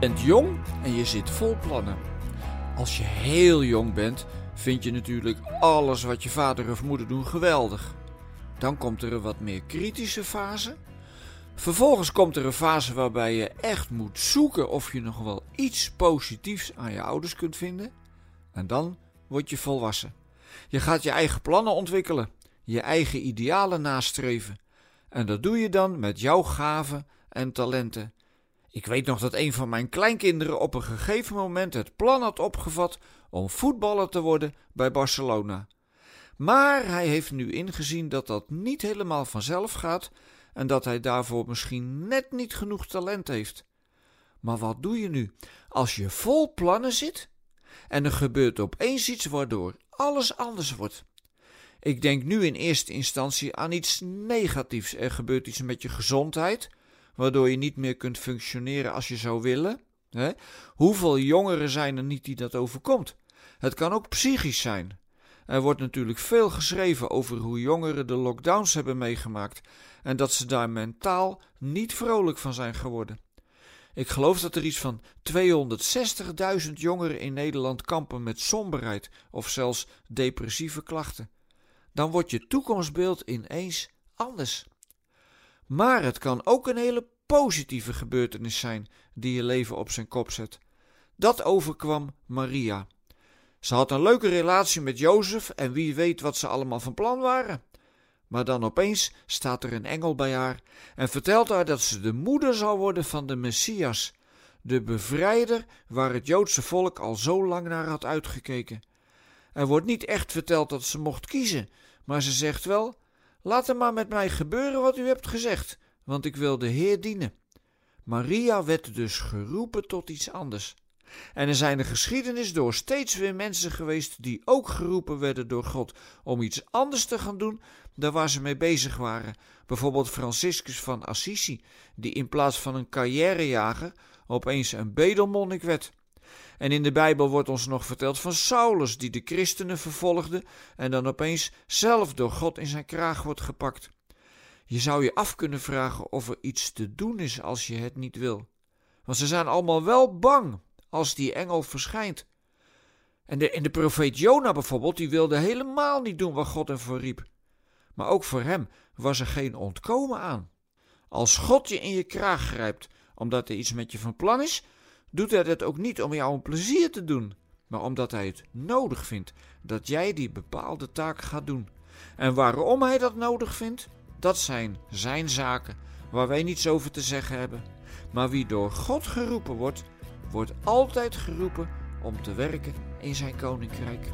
bent jong en je zit vol plannen. Als je heel jong bent, vind je natuurlijk alles wat je vader of moeder doen geweldig. Dan komt er een wat meer kritische fase. Vervolgens komt er een fase waarbij je echt moet zoeken of je nog wel iets positiefs aan je ouders kunt vinden. En dan word je volwassen. Je gaat je eigen plannen ontwikkelen, je eigen idealen nastreven. En dat doe je dan met jouw gaven en talenten. Ik weet nog dat een van mijn kleinkinderen op een gegeven moment het plan had opgevat om voetballer te worden bij Barcelona. Maar hij heeft nu ingezien dat dat niet helemaal vanzelf gaat en dat hij daarvoor misschien net niet genoeg talent heeft. Maar wat doe je nu als je vol plannen zit en er gebeurt opeens iets waardoor alles anders wordt? Ik denk nu in eerste instantie aan iets negatiefs. Er gebeurt iets met je gezondheid, waardoor je niet meer kunt functioneren als je zou willen. Hoeveel jongeren zijn er niet die dat overkomt? Het kan ook psychisch zijn. Er wordt natuurlijk veel geschreven over hoe jongeren de lockdowns hebben meegemaakt en dat ze daar mentaal niet vrolijk van zijn geworden. Ik geloof dat er iets van 260.000 jongeren in Nederland kampen met somberheid of zelfs depressieve klachten. Dan wordt je toekomstbeeld ineens anders. Maar het kan ook een hele positieve gebeurtenis zijn die je leven op zijn kop zet. Dat overkwam Maria. Ze had een leuke relatie met Jozef en wie weet wat ze allemaal van plan waren. Maar dan opeens staat er een engel bij haar en vertelt haar dat ze de moeder zal worden van de Messias, de bevrijder waar het Joodse volk al zo lang naar had uitgekeken. Er wordt niet echt verteld dat ze mocht kiezen, maar ze zegt wel: Laat er maar met mij gebeuren wat u hebt gezegd, want ik wil de Heer dienen. Maria werd dus geroepen tot iets anders. En er zijn de geschiedenis door steeds weer mensen geweest die ook geroepen werden door God om iets anders te gaan doen dan waar ze mee bezig waren. Bijvoorbeeld Franciscus van Assisi, die in plaats van een carrièrejager opeens een bedelmonnik werd. En in de Bijbel wordt ons nog verteld van Saulus, die de christenen vervolgde en dan opeens zelf door God in zijn kraag wordt gepakt. Je zou je af kunnen vragen of er iets te doen is als je het niet wil. Want ze zijn allemaal wel bang als die engel verschijnt. En de, de profeet Jona bijvoorbeeld, die wilde helemaal niet doen wat God hem voor riep. Maar ook voor hem was er geen ontkomen aan. Als God je in je kraag grijpt omdat er iets met je van plan is, doet hij dat ook niet om jou een plezier te doen, maar omdat hij het nodig vindt dat jij die bepaalde taak gaat doen. En waarom hij dat nodig vindt, dat zijn zijn zaken waar wij niets over te zeggen hebben. Maar wie door God geroepen wordt, wordt altijd geroepen om te werken in zijn koninkrijk.